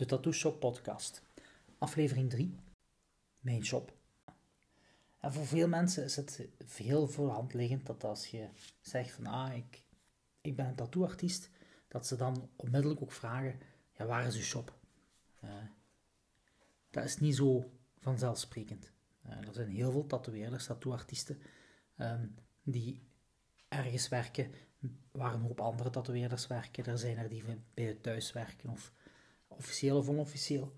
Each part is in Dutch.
de Tattoo Shop podcast. Aflevering 3, mijn shop. En voor veel mensen is het veel voor liggend dat als je zegt van ah, ik, ik ben een tattooartiest, dat ze dan onmiddellijk ook vragen, ja, waar is uw shop? Uh, dat is niet zo vanzelfsprekend. Uh, er zijn heel veel tatoeëerders, tattooartiesten, um, die ergens werken waar een hoop andere tatoeëerders werken. Er zijn er die bij het thuis werken, of officieel of onofficieel.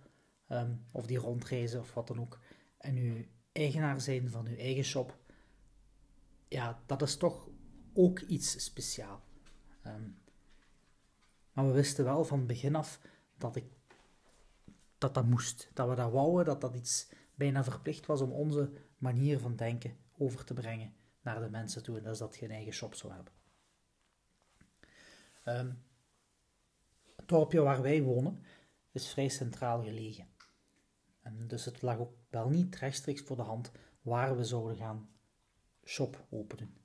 Um, of die rondreizen of wat dan ook. En u eigenaar zijn van uw eigen shop. Ja, dat is toch ook iets speciaal. Um, maar we wisten wel van begin af dat ik dat dat moest. Dat we dat wouden, dat dat iets bijna verplicht was om onze manier van denken over te brengen naar de mensen toe. En dat is dat je een eigen shop zou hebben. Um, het dorpje waar wij wonen is vrij centraal gelegen. En dus het lag ook wel niet rechtstreeks voor de hand waar we zouden gaan shop openen.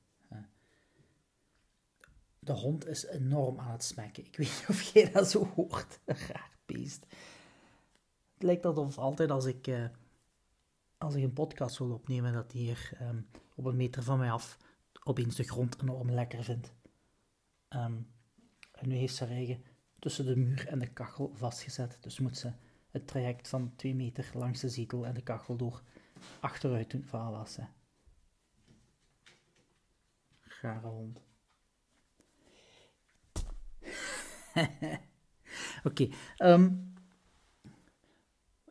De hond is enorm aan het smekken. Ik weet niet of jij dat zo hoort. Raar beest. Het lijkt alsof altijd als ik, uh, als ik een podcast wil opnemen, dat hij hier um, op een meter van mij af opeens de grond enorm lekker vindt. Um, en nu heeft ze eigen tussen de muur en de kachel vastgezet. Dus moet ze het traject van 2 meter langs de zetel en de kachel door achteruit doen. Voilà, ze. Gare hond. Oké. Ehm,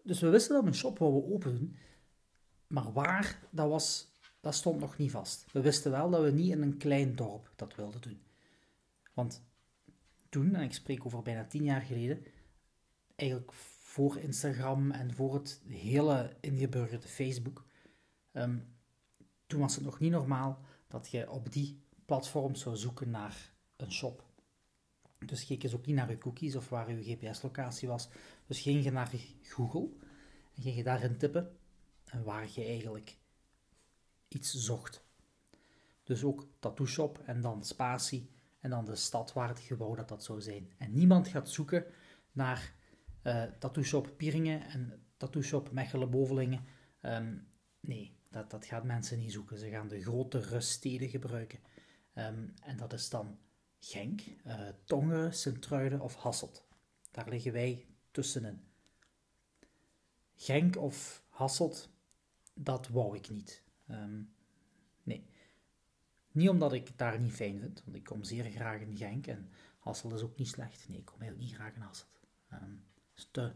dus we wisten dat een shop we open doen. Maar waar, dat, was, dat stond nog niet vast. We wisten wel dat we niet in een klein dorp dat wilden doen. Want toen, en ik spreek over bijna tien jaar geleden, eigenlijk voor Instagram en voor het hele ingeburgerde Facebook, um, toen was het nog niet normaal dat je op die platform zou zoeken naar een shop. Dus keek eens ook niet naar je cookies of waar je GPS-locatie was. Dus ging je naar Google en ging je daarin tippen en waar je eigenlijk iets zocht. Dus ook tattoo shop en dan spatie en dan de stad waar het gebouw dat dat zou zijn. En niemand gaat zoeken naar uh, tattoo shop Pieringen en tattoo shop Mechelen-Bovelingen. Um, nee, dat, dat gaat mensen niet zoeken. Ze gaan de grote ruststeden gebruiken. Um, en dat is dan Genk, uh, Tongeren, Sint-Truiden of Hasselt. Daar liggen wij tussenin. Genk of Hasselt, dat wou ik niet. Um. Niet omdat ik het daar niet fijn vind, want ik kom zeer graag in Genk en Hasselt is ook niet slecht. Nee, ik kom heel niet graag in Hasselt. Um, het is te,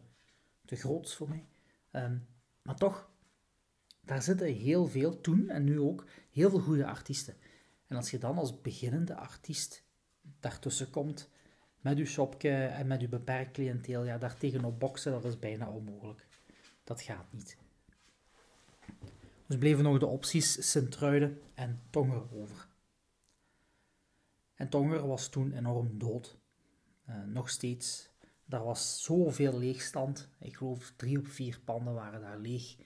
te groot voor mij. Um, maar toch, daar zitten heel veel, toen en nu ook, heel veel goede artiesten. En als je dan als beginnende artiest daartussen komt, met je shopje en met je beperkt cliënteel, ja, daar tegenop boksen, dat is bijna onmogelijk. Dat gaat niet. Dus bleven nog de opties Sint-Truiden en Tongeren over. En Tongeren was toen enorm dood. Uh, nog steeds. Daar was zoveel leegstand. Ik geloof drie op vier panden waren daar leeg.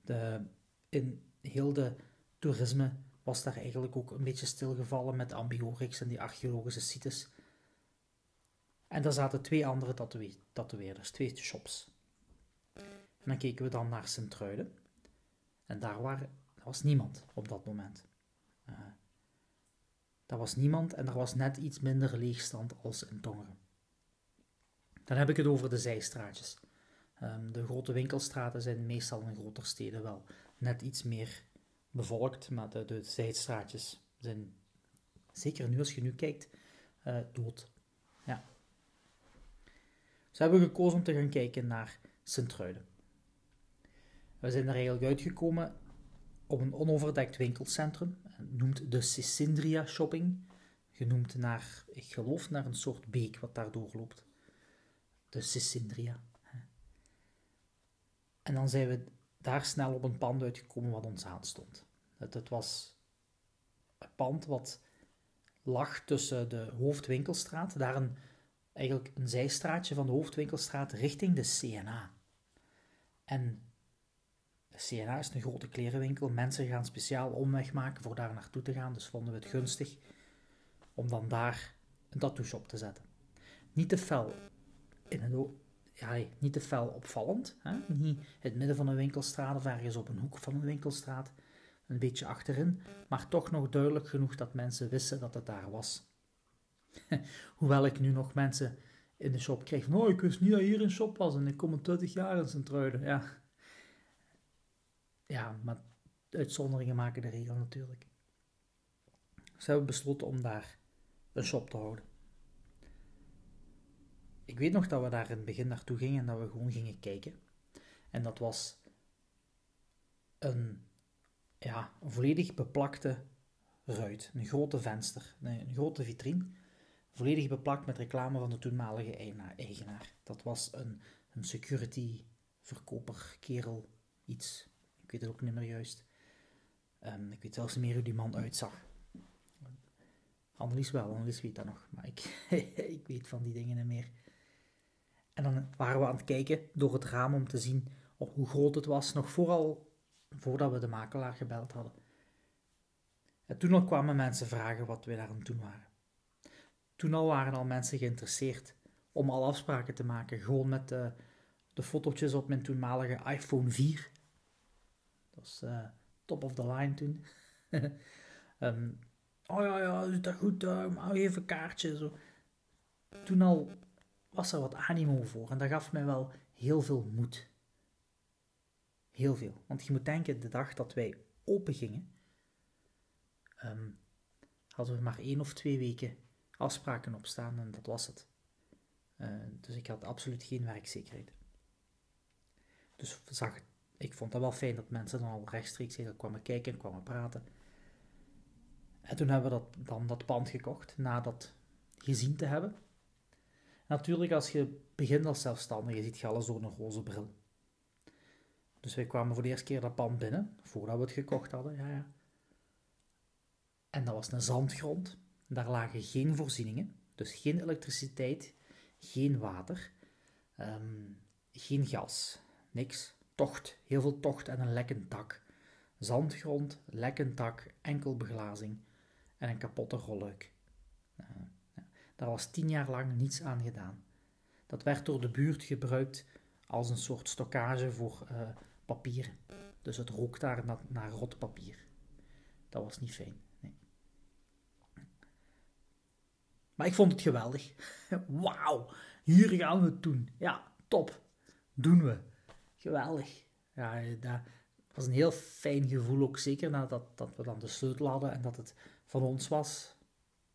De, in heel de toerisme was daar eigenlijk ook een beetje stilgevallen met Ambiorix en die archeologische sites. En daar zaten twee andere tatoeëerders, twee shops. En dan keken we dan naar Sint-Truiden. En daar, waren, was niemand op dat moment. Uh, daar was niemand en er was net iets minder leegstand als in Tongeren. Dan heb ik het over de zijstraatjes. Um, de grote winkelstraten zijn meestal in grotere steden wel net iets meer bevolkt, maar de, zijstraatjes zijn, zeker nu als je nu kijkt, uh, dood. Ja. Dus hebben gekozen om te gaan kijken naar Sint-Truiden. We zijn er eigenlijk uitgekomen op een onoverdekt winkelcentrum, noemt de Sicindria Shopping, genoemd naar, ik geloof, naar een soort beek wat daar doorloopt. De Sicindria. En dan zijn we daar snel op een pand uitgekomen wat ons aanstond. Het, het was een pand wat lag tussen de Hoofdwinkelstraat, daar een, eigenlijk een zijstraatje van de Hoofdwinkelstraat richting de CNA. En CNA is een grote klerenwinkel. Mensen gaan speciaal omweg maken voor daar naartoe te gaan. Dus vonden we het gunstig om dan daar een tattoo shop te zetten. Niet te fel in, ja, niet te fel opvallend. Hè? Niet in het midden van een winkelstraat of ergens op een hoek van een winkelstraat. Een beetje achterin, maar toch nog duidelijk genoeg dat mensen wisten dat het daar was. Hoewel ik nu nog mensen in de shop kreeg oh, ik wist niet dat hier een shop was en ik kom een 20 jaar in Sint-Truiden. Ja. Ja, maar uitzonderingen maken de regel natuurlijk. Dus hebben we besloten om daar een shop te houden. Ik weet nog dat we daar in het begin naartoe gingen en dat we gewoon gingen kijken. En dat was een, ja, een volledig beplakte ruit. Een grote venster, een grote vitrine. Volledig beplakt met reclame van de toenmalige eigenaar. Dat was een, een security verkoper, kerel, iets. Ik weet het ook niet meer juist. Um, ik weet zelfs niet meer hoe die man uitzag. Annelies wel, Annelies weet dat nog. Maar ik, ik weet van die dingen niet meer. En dan waren we aan het kijken door het raam om te zien hoe groot het was, nog vooral voordat we de makelaar gebeld hadden. En toen al kwamen mensen vragen wat we daar aan doen waren. Toen al waren al mensen geïnteresseerd om al afspraken te maken, gewoon met de, de fotootjes op mijn toenmalige iPhone 4. Was uh, top of the line toen. um, oh ja, ja, is dat goed, uh, hou even een kaartje. Zo. Toen al was er wat animo voor en dat gaf mij wel heel veel moed. Heel veel. Want je moet denken, de dag dat wij open gingen, um, hadden we maar één of twee weken afspraken op staan en dat was het. Uh, dus ik had absoluut geen werkzekerheid. Dus zag, ik vond het wel fijn dat mensen dan al rechtstreeks kwamen kijken en kwamen praten. En toen hebben we dat, dan dat pand gekocht, na dat gezien te hebben. Natuurlijk, als je begint als zelfstandige, ziet je alles door een roze bril. Dus wij kwamen voor de eerste keer dat pand binnen, voordat we het gekocht hadden. Ja, ja. En dat was een zandgrond. Daar lagen geen voorzieningen, dus geen elektriciteit, geen water, ehm, geen gas, niks. Tocht, heel veel tocht en een lekkend dak. Zandgrond, lekkend dak, enkel beglazing en een kapotte rolluik. Daar was tien jaar lang niets aan gedaan. Dat werd door de buurt gebruikt als een soort stockage voor uh, papier. Dus het rook daar naar, naar rot papier. Dat was niet fijn. Nee. Maar ik vond het geweldig. Wauw, hier gaan we het doen. Ja, top. Doen we. Geweldig. Ja, dat was een heel fijn gevoel ook, zeker nadat dat we dan de sleutel hadden en dat het van ons was.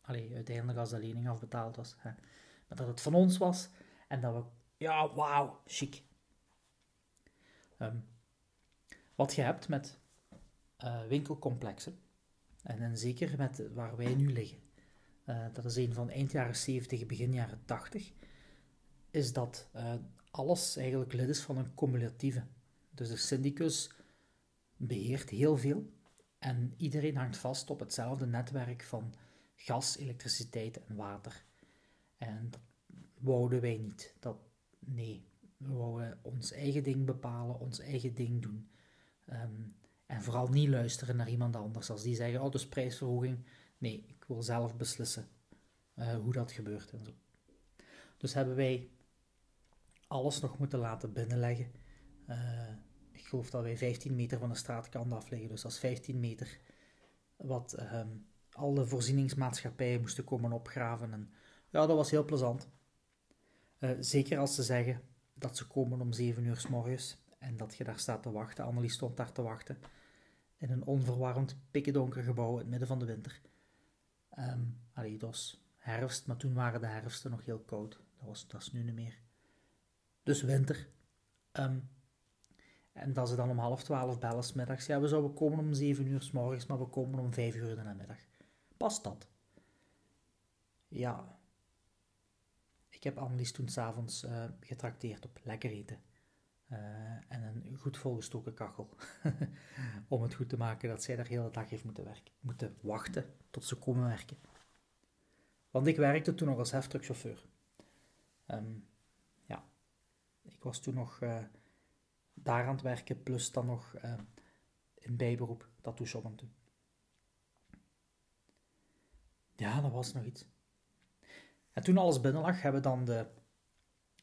Allee, uiteindelijk als de lening afbetaald was. Hè. Maar dat het van ons was en dat we, ja, wauw, chic. Um, wat je hebt met uh, winkelcomplexen, en, en zeker met waar wij nu liggen, uh, dat is een van eind jaren 70, begin jaren 80, is dat uh, alles eigenlijk lid is van een cumulatieve. Dus de syndicus beheert heel veel en iedereen hangt vast op hetzelfde netwerk van gas, elektriciteit en water. En dat wouden wij niet. Dat, nee, we wouden ons eigen ding bepalen, ons eigen ding doen. Ehm, en vooral niet luisteren naar iemand anders. Als die zeggen, oh, dus prijsverhoging. Nee, ik wil zelf beslissen uh, hoe dat gebeurt en zo. Dus hebben wij alles nog moeten laten binnenleggen. Uh, ik geloof dat wij 15 meter van de straatkant af liggen. Dus dat is 15 meter wat um, alle voorzieningsmaatschappijen moesten komen opgraven. En ja, dat was heel plezant. Uh, zeker als ze zeggen dat ze komen om 7 uur s morgens en dat je daar staat te wachten. Annelies stond daar te wachten in een onverwarmd, pikkendonker gebouw in het midden van de winter. Um, allee, het herfst, maar toen waren de herfsten nog heel koud. Dat, was, dat is nu niet meer. Dus winter. Um, en dat ze dan om half twaalf bellen middags. Ja, we zouden komen om 7 uur s morgens, maar we komen om 5 uur in de namiddag. Past dat? Ja. Ik heb Annelies toen s'avonds uh, getrakteerd op lekker eten. Uh, en een goed volgestoken kachel. Om het goed te maken dat zij daar de hele dag heeft moeten, werken, moeten wachten tot ze komen werken. Want ik werkte toen nog als heftruckchauffeur. Um, was toen nog uh, daar aan het werken, plus dan nog uh, in bijberoep het doen. Ja, dat was nog iets. En toen alles binnen lag, hebben dan de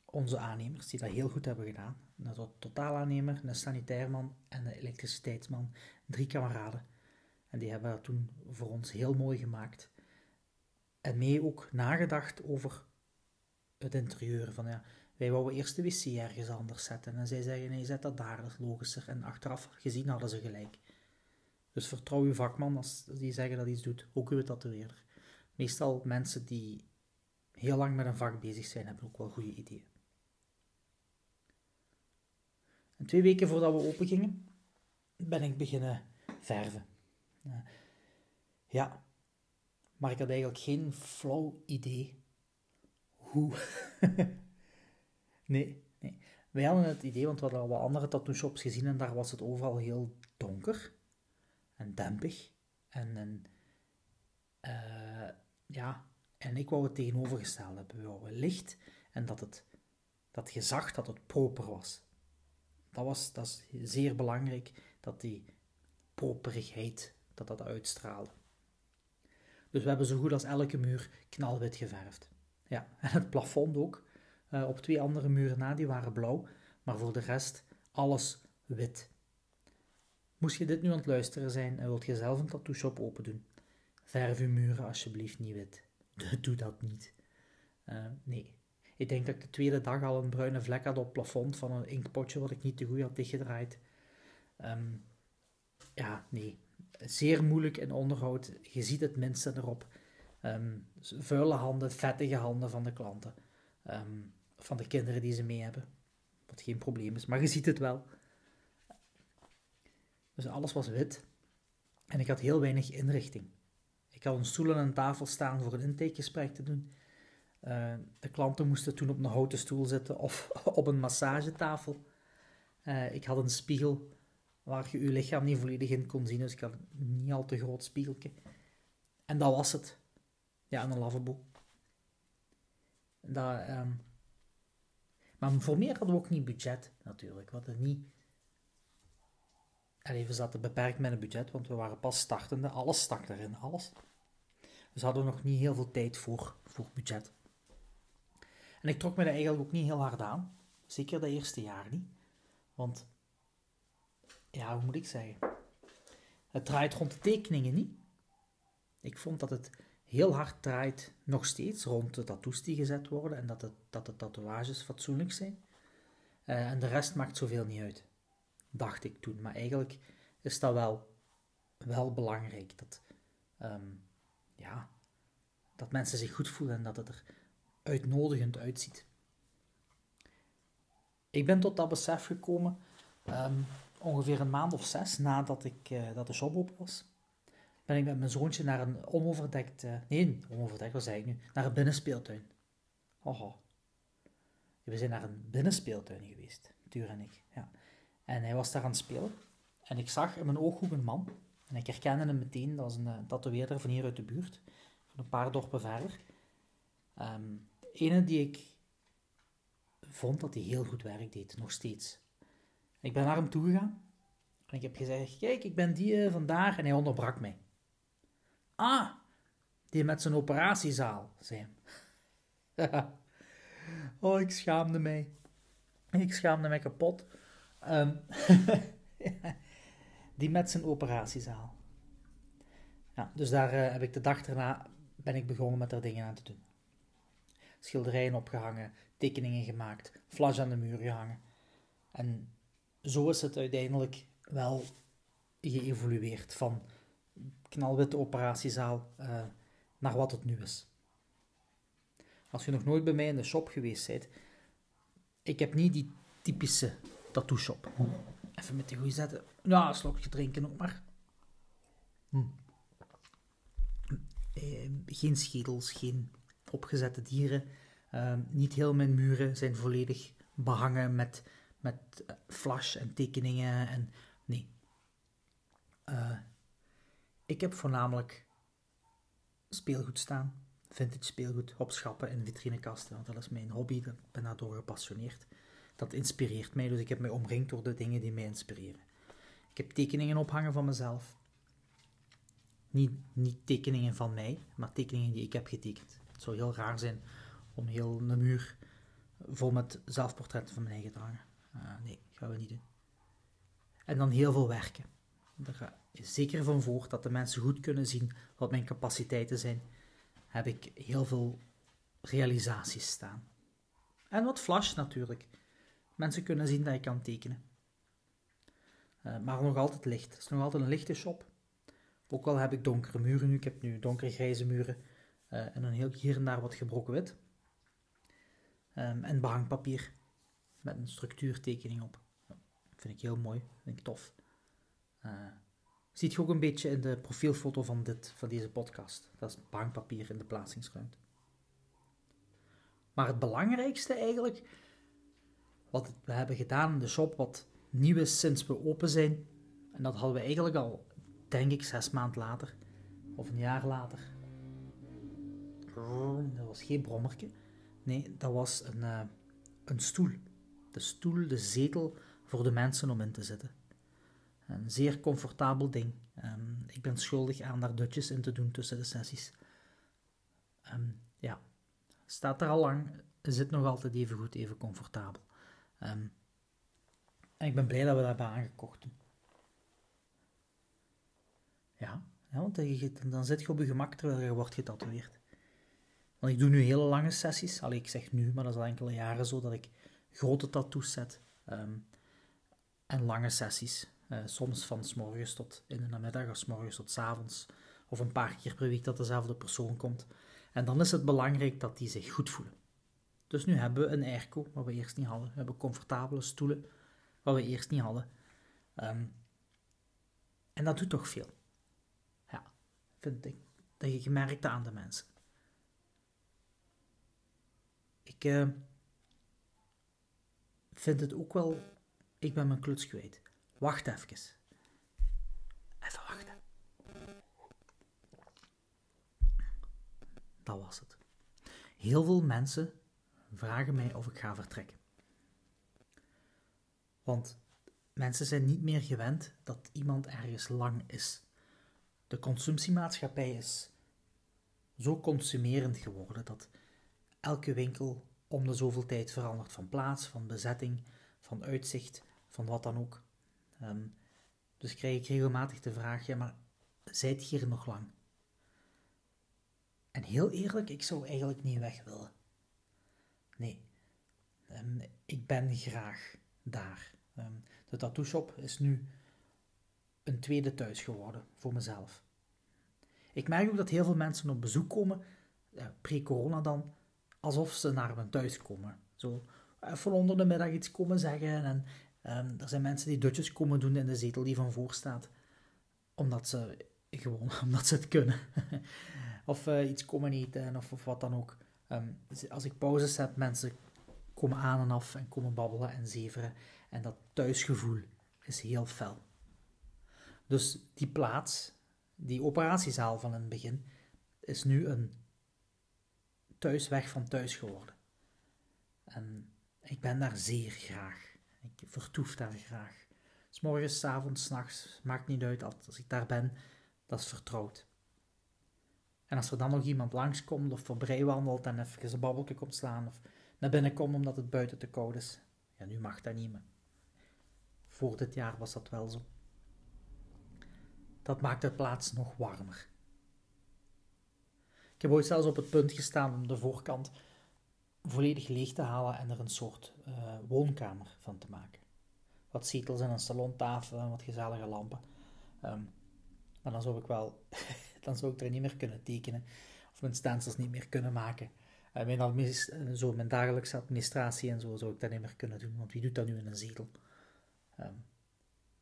onze aannemers die dat heel goed hebben gedaan. Een totaalaannemer, een sanitairman en een elektriciteitsman. Drie kameraden. En die hebben dat toen voor ons heel mooi gemaakt. En mee ook nagedacht over het interieur. Van ja, wij wouden eerst de wc ergens anders zetten. En zij zeggen, nee, zet dat daar, dat is logischer. En achteraf gezien hadden ze gelijk. Dus vertrouw uw vakman als die zeggen dat iets doet. Ook uw tatoeëerder. Meestal mensen die heel lang met een vak bezig zijn, hebben ook wel goede ideeën. En twee weken voordat we open gingen, ben ik beginnen verven. Ja, maar ik had eigenlijk geen flauw idee hoe. nee, nee. Wij hadden het idee, want we hadden al wat andere tattoo shops gezien en daar was het overal heel donker en dempig. En, en uh, ja, en ik wou het tegenovergestelde hebben. We wouden licht en dat, het, dat je zag dat het proper was. Dat, was, dat is zeer belangrijk, dat die properigheid, dat dat uitstraalde. Dus we hebben zo goed als elke muur knalwit geverfd. Ja, en het plafond ook. Uh, op twee andere muren na, die waren blauw, maar voor de rest alles wit. Moest je dit nu aan het luisteren zijn en wilt je zelf een tattoo shop open doen, verf uw muren alsjeblieft niet wit. Doe dat niet. Uh, nee. Ik denk dat ik de tweede dag al een bruine vlek had op het plafond van een inkpotje wat ik niet te goed had dichtgedraaid. Um, ja, nee. Zeer moeilijk in onderhoud. Je ziet het minste erop. Um, vuile handen, vettige handen van de klanten. Um, van de kinderen die ze mee hebben. Wat geen probleem is, maar je ziet het wel. Dus alles was wit. En ik had heel weinig inrichting. Ik had een stoel en een tafel staan voor een intakegesprek te doen. Uh, de klanten moesten toen op een houten stoel zitten of op een massagetafel. Uh, ik had een spiegel waar je je lichaam niet volledig in kon zien, dus ik had een niet al te groot spiegeltje. En dat was het. Ja, en een lavabo. Dat, um... Maar voor meer hadden we ook niet budget, natuurlijk. We hadden niet Allee, we zaten beperkt met een budget, want we waren pas startende. Alles stak erin, alles. Dus hadden we nog niet heel veel tijd voor, voor budget. En ik trok me dat eigenlijk ook niet heel hard aan. Zeker dat eerste jaar niet. Want, ja, hoe moet ik zeggen? Het draait rond de tekeningen niet. Ik vond dat het heel hard draait, nog steeds, rond de tattoos die gezet worden en dat, het, dat de tatoeages fatsoenlijk zijn. Uh, en de rest maakt zoveel niet uit dacht ik toen. Maar eigenlijk is dat wel, wel belangrijk. Dat, ehm, ja, dat mensen zich goed voelen en dat het er uitnodigend uitziet. Ik ben tot dat besef gekomen ehm, ongeveer een maand of zes nadat ik, uh, dat de shop open was. Ben ik met mijn zoontje naar een onoverdekt, uh, nee, onoverdekt, wat zei ik nu? Naar een binnenspeeltuin. Oh, We zijn naar een binnenspeeltuin geweest, Tuur en ik. Ja. En hij was daar aan het spelen. En ik zag in mijn ooghoek een man. En ik herkende hem meteen, dat was een uh, tatoeëerder van hier uit de buurt. Van een paar dorpen verder. Um, ene die ik vond dat hij heel goed werk deed, nog steeds. Ik ben naar hem toegegaan. En ik heb gezegd, kijk, ik ben die uh, vandaag. En hij onderbrak mij. Ah, die met zijn operatiezaal, hij. oh, ik schaamde mij. Ik schaamde mij kapot. Um, die met zijn operatiezaal. Ja, dus daar uh, heb ik de dag daarna ben ik begonnen met er dingen aan te doen. Schilderijen opgehangen, tekeningen gemaakt, flash aan de muur gehangen. En zo is het uiteindelijk wel geëvolueerd van knalwitte operatiezaal uh, naar wat het nu is. Als je nog nooit bij mij in de shop geweest bent, ik heb niet die typische tattoo shop. Even met die goede zetten. Ja, een slokje drinken ook maar. Hm. Eh, geen schedels, geen opgezette dieren. Uh, niet heel mijn muren zijn volledig behangen met, met uh, flash en tekeningen. En, nee. Uh, ik heb voornamelijk speelgoed staan. Vintage speelgoed opschappen in vitrinekasten. Want dat is mijn hobby. Ik ben daardoor gepassioneerd dat inspireert mij. Dus ik heb mij omringd door de dingen die mij inspireren. Ik heb tekeningen ophangen van mezelf. Niet, niet tekeningen van mij, maar tekeningen die ik heb getekend. Het zou heel raar zijn om heel een muur vol met zelfportretten van mijn eigen dagen. Uh, nee, gaan we niet doen. En dan heel veel werken. Daar ik zeker van voor dat de mensen goed kunnen zien wat mijn capaciteiten zijn. Heb ik heel veel realisaties staan. En wat flash natuurlijk. Mensen kunnen zien dat ik kan tekenen. Uh, maar nog altijd licht. Het is nog altijd een lichte shop. Ook al heb ik donkere muren nu. Ik heb nu donkere grijze muren. Uh, en dan heel hier en daar wat gebroken wit. Um, en behangpapier. Met een structuurtekening op. Dat vind ik heel mooi. Vind ik tof. Uh, ziet je ook een beetje in de profielfoto van, dit, van deze podcast. Dat is behangpapier in de plaatsingsruimte. Maar het belangrijkste eigenlijk, wat we hebben gedaan in de shop, wat nieuw is sinds we open zijn, en dat hadden we eigenlijk al, denk ik, zes maanden later, of een jaar later. Dat was geen brommerke. Nee, dat was een, uh, een stoel. De stoel, de zetel voor de mensen om in te zitten. Een zeer comfortabel ding. Um, ik ben schuldig aan daar dutjes in te doen tussen de sessies. Um, ja, staat er al lang, zit nog altijd even goed, even comfortabel. Um, en ik ben blij dat we dat hebben aangekocht. Ja, ja want dan, zit je op je gemak terwijl je wordt getatoeëerd. Want ik doe nu hele lange sessies. Allee, ik zeg nu, maar dat is al enkele jaren zo, dat ik grote tattoos zet. En lange sessies. Uh, soms van s morgens tot in de namiddag of s morgens tot s avonds. Of een paar keer per week dat dezelfde persoon komt. En dan is het belangrijk dat die zich goed voelen. Dus nu hebben we een airco, wat we eerst niet hadden. We hebben comfortabele stoelen, wat we eerst niet hadden. Um, en dat doet toch veel. Ja, vind ik. Dat je gemerkt aan de mensen. Ik uh, vind het ook wel... Ik ben mijn kluts kwijt. Wacht even. Even wachten. Dat was het. Heel veel mensen vragen mij of ik ga vertrekken. Want mensen zijn niet meer gewend dat iemand ergens lang is. De consumptiemaatschappij is zo consumerend geworden dat elke winkel om de zoveel tijd verandert van plaats, van bezetting, van uitzicht, van wat dan ook. Um, dus krijg ik regelmatig de vraag: ja, maar zijt hier nog lang? En heel eerlijk, ik zou eigenlijk niet weg willen. Nee, um, ik ben graag daar. Um, de tattoo shop is nu een tweede thuis geworden voor mezelf. Ik merk ook dat heel veel mensen op bezoek komen, uh, pre-corona dan, alsof ze naar mijn thuis komen. Zo even onder de middag iets komen zeggen. En um, er zijn mensen die dutjes komen doen in de zetel die van voor staat. Omdat ze gewoon, omdat ze het kunnen. of uh, iets komen eten of, wat dan ook. Um, als ik pauzes heb, mensen komen aan en af en komen babbelen en zeveren. En dat thuisgevoel is heel fel. Dus die plaats, die operatiezaal van in het begin, is nu een thuis weg van thuis geworden. En ik ben daar zeer graag. Ik vertoef daar graag. S morgens, s avonds, s nachts, maakt niet uit. Als ik daar ben, dat is vertrouwd. En als er dan nog iemand langskomt of voorbij wandelt en even een babbelje komt slaan of naar binnen komt omdat het buiten te koud is. Ja, nu mag dat niet meer. Voor dit jaar was dat wel zo. Dat maakt de plaats nog warmer. Ik heb ooit zelfs op het punt gestaan om de voorkant volledig leeg te halen en er een soort uh, woonkamer van te maken. Wat zetels en een salontafel en wat gezellige lampen. Um, maar dan zou ik wel, dan zou ik er niet meer kunnen tekenen of mijn stencils niet meer kunnen maken. Uh, mijn, administ zo mijn dagelijkse administratie en zo zou ik dat niet meer kunnen doen, want wie doet dat nu in een zetel? Um,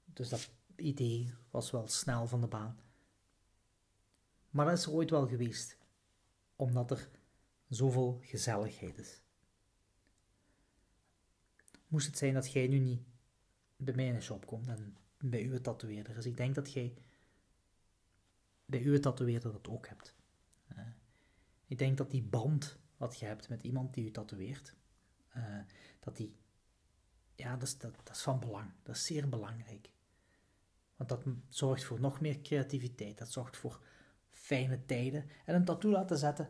dus dat idee was wel snel van de baan. Maar dat is er ooit wel geweest omdat er zoveel gezelligheid is. Moest het zijn dat jij nu niet bij mij in shop komt en bij uw tatoeëerder. Dus ik denk dat jij bij uw tatoeëerder dat ook hebt. Uh, ik denk dat die band wat je hebt met iemand die u tatoeëert, uh, dat die, ja, is, dat, dat is van belang. Dat is zeer belangrijk. Want dat zorgt voor nog meer creativiteit. Dat zorgt voor fijne tijden. En een tattoo laten zetten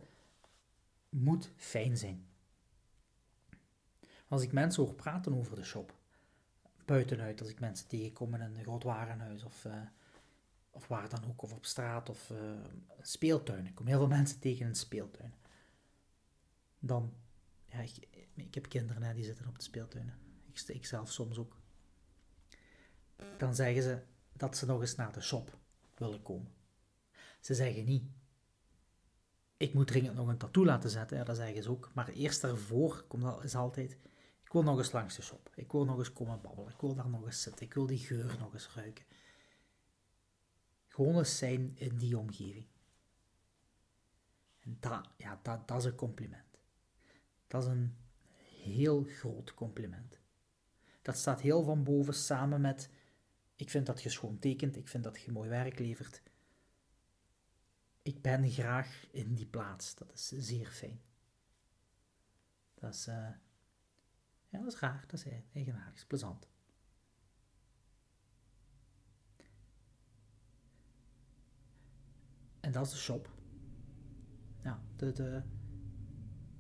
moet fijn zijn. Als ik mensen hoor praten over de shop, buitenuit, als ik mensen tegenkom in een groot warenhuis of, uh, of waar dan ook, of op straat of uh, speeltuin. Ik kom heel veel mensen tegen in een speeltuin. Dan, ja, ik, ik heb kinderen hè, die zitten op de speeltuinen. Ik, ik zelf soms ook. Dan zeggen ze dat ze nog eens naar de shop willen komen. Ze zeggen niet, ik moet dringend nog een tattoo laten zetten, ja, dat zeggen ze ook. Maar eerst daarvoor komt is altijd, ik wil nog eens langs de shop. Ik wil nog eens komen babbelen. Ik wil daar nog eens zitten. Ik wil die geur nog eens ruiken. Gewoon eens zijn in die omgeving. En dat, ja, dat, dat is een compliment. Dat is een heel groot compliment. Dat staat heel van boven samen met, ik vind dat je schoon tekent, ik vind dat je mooi werk levert. Ik ben graag in die plaats. Dat is zeer fijn. Dat is, uh, ja, dat is raar, dat is eigenaardig, is plezant. En dat is de shop. Ja, de, de,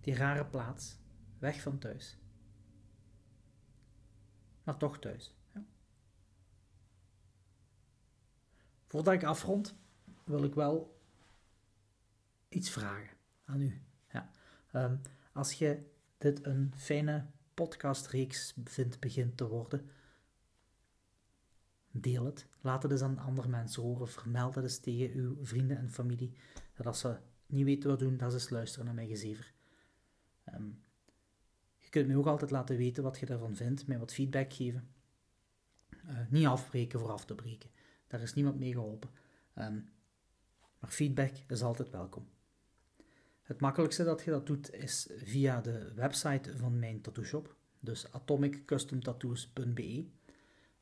die rare plaats. Weg van thuis. Maar toch thuis. Voordat ik afrond, wil ik wel iets vragen aan u. Ja. Um, als je dit een fijne podcastreeks vindt begint te worden, deel het. Laat het eens aan andere mensen horen. Vermeld het eens tegen uw vrienden en familie. Dat als ze niet weten wat doen, dat ze eens luisteren naar mijn gezever. Um, je kunt me ook altijd laten weten wat je daarvan vindt, mij wat feedback geven. Uh, niet afbreken voor af te breken. Daar is niemand mee geholpen. Um, maar feedback is altijd welkom. Het makkelijkste dat je dat doet is via de website van mijn tattoo shop, dus atomiccustomtattoos.be.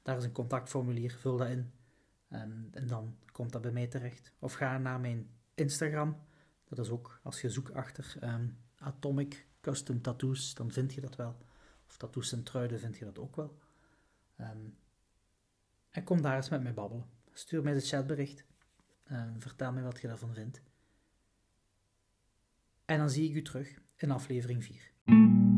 Daar is een contactformulier, vul dat in en, en, dan komt dat bij mij terecht. Of ga naar mijn Instagram, dat is ook als je zoekt achter um, Atomic Custom Tattoos, dan vind je dat wel. Of Tattoos en Truiden vind je dat ook wel. Um, en kom daar eens met mij babbelen. Stuur mij een chatbericht. Um, vertel me wat je daarvan vindt. En dan zie ik u terug in aflevering 4.